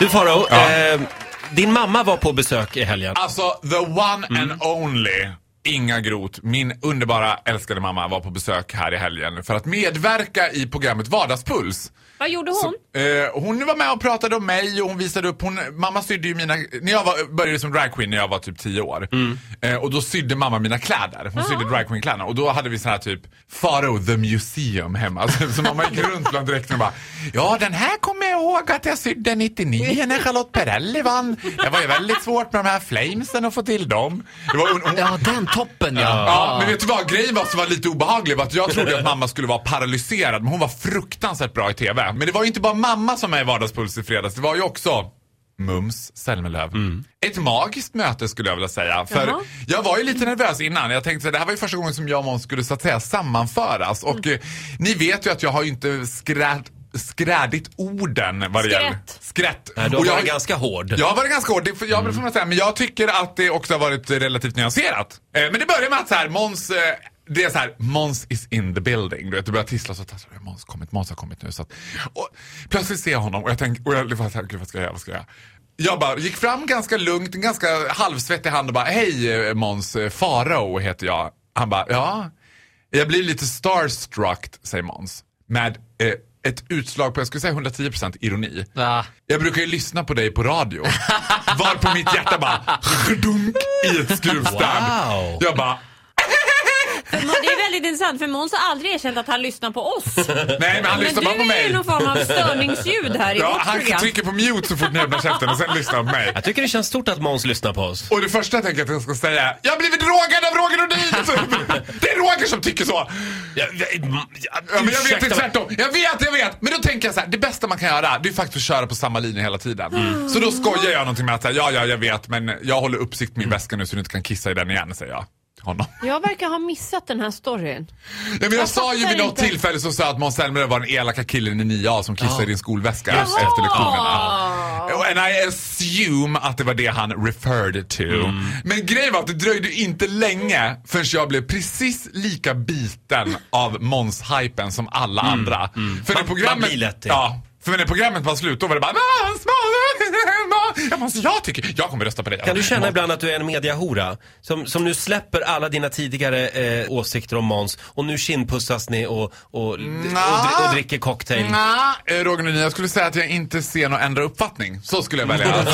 Du Faro, eh, din mamma var på besök i helgen. Alltså, the one Mm. and only Inga Groth, min underbara älskade mamma, var på besök här i helgen för att medverka i programmet Vardagspuls. Vad gjorde hon? Eh, hon var med och pratade om mig och hon visade upp, hon, mamma sydde ju mina, när jag var, började som dragqueen när jag var typ 10 år. Eh, och då sydde mamma mina kläder. Hon sydde dragqueen-kläderna och då hade vi sån här typ Faro the Museum hemma. Så, så mamma gick runt bland dräkterna och bara Ja den här kommer jag ihåg att jag sydde 99 när Charlotte Perrelli vann. Det var ju väldigt svårt med de här flamesen att få till dem. Det var, hon, hon, Ja, den toppen ja. Ja, men vet du vad? Grejen var som var lite obehaglig var att jag trodde att mamma skulle vara paralyserad, men hon var fruktansvärt bra i TV. Men det var ju inte bara mamma som är i Vardagspuls i fredags, det var ju också Mums Zelmerlöw. Ett magiskt möte skulle jag vilja säga. För Jaha. jag var ju lite nervös innan. Jag tänkte att det här var ju första gången som jag och Måns skulle så att säga sammanföras. Och eh, ni vet ju att jag har ju inte skrät skrädigt orden vad det Skrätt. gäller. Skrätt. Nej, du har Och jag- varit ganska hård. jag har varit ganska hård, det jag, man säga, men jag tycker att det också har varit relativt nyanserat. Eh, men det börjar med att så här, Måns, eh, det är så här, Måns is in the building. Du vet, det börjar tissla så att Måns kommit, Måns har kommit nu. Så att, och plötsligt ser jag honom och jag tänker, och jag gud vad ska jag göra, vad ska jag göra? Jag bara gick fram ganska lugnt, en ganska halvsvettig hand och bara, hej Måns, Farao heter jag. Han bara, ja. Jag blir lite starstruck, säger Måns. Med eh, ett utslag på, jag skulle säga 110% ironi. Ja. Jag brukar ju lyssna på dig på radio. Var på mitt hjärta bara dunk i ett skruvstäd. Wow. Jag bara, Det är väldigt intressant för Måns har aldrig erkänt att han lyssnar på oss. nej men han Men lyssnar du bara på är ju mig. någon form av störningsljud här i Ja, vårt han program. trycker på mute så fort ni öppnar käften och sen lyssnar han på mig. Jag tycker det känns stort att Måns lyssnar på oss. Och det första jag tänker att jag ska säga är, jag har blivit drogad av Roger Nordin! Det är Roger som tycker så! Ja, ja, Ja, men jag vet mig. tvärtom. Jag vet, jag vet. Men då tänker jag så här, det bästa man kan göra det är faktiskt att köra på samma linje hela tiden. Så då skojar jag någonting med att säga, ja, ja, jag vet, men jag håller uppsikt med min väska nu så du inte kan kissa i den igen, säger jag honom. Jag verkar ha missat den här storyn. Ja, men jag, Jag sa ju vid något inte. tillfälle så sa att Måns Zelmerlöw var den elaka killen i 9A som kissade i din skolväska Jaha! efter lektionerna. And I assume att det var det han referred to. Men grejen var att det dröjde inte länge förrän jag blev precis lika biten av Måns-hypen som alla andra. För när Man- programmet... man blir lätt det. Ja. För när programmet var slut då var det bara Måns, Måns, Måns, jag tycker, jag kommer rösta på dig. Kan du känna ibland att du är en mediahora? Som, som nu släpper alla dina tidigare eh, åsikter om Måns och nu kindpussas ni och, och, och, och, dri- och dricker cocktail. Nja, eh, Roger Nordin, jag skulle säga att jag inte ser någon ändra uppfattning. Så skulle jag välja.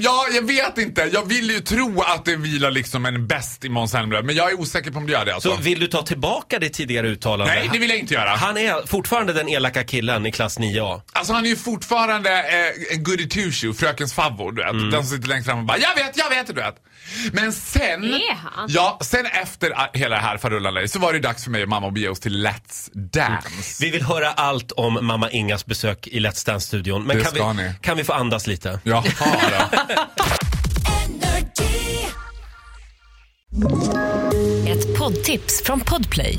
ja, jag vet inte. Jag vill ju tro att det vilar liksom en bäst i Måns Zelmerlöw, men jag är osäker på om det gör det alltså. Så vill du ta tillbaka ditt tidigare uttalande? Nej, det vill jag inte göra. Han är fortfarande den elaka killen i klass 9A. Alltså han är ju fortfarande eh, en goody shoe, frökens favvo, du vet. Mm. Den som sitter längst fram och bara jag vet, jag vet, du vet. Men sen... Är han? Ja, sen efter hela det här farullan så var det dags för mig och mamma att bege oss till Let's Dance. Vi vill höra allt om mamma Ingas besök i Let's Dance-studion. Men Det kan ska vi, ni. kan vi få andas lite? Jaha då. Ett poddtips från Podplay.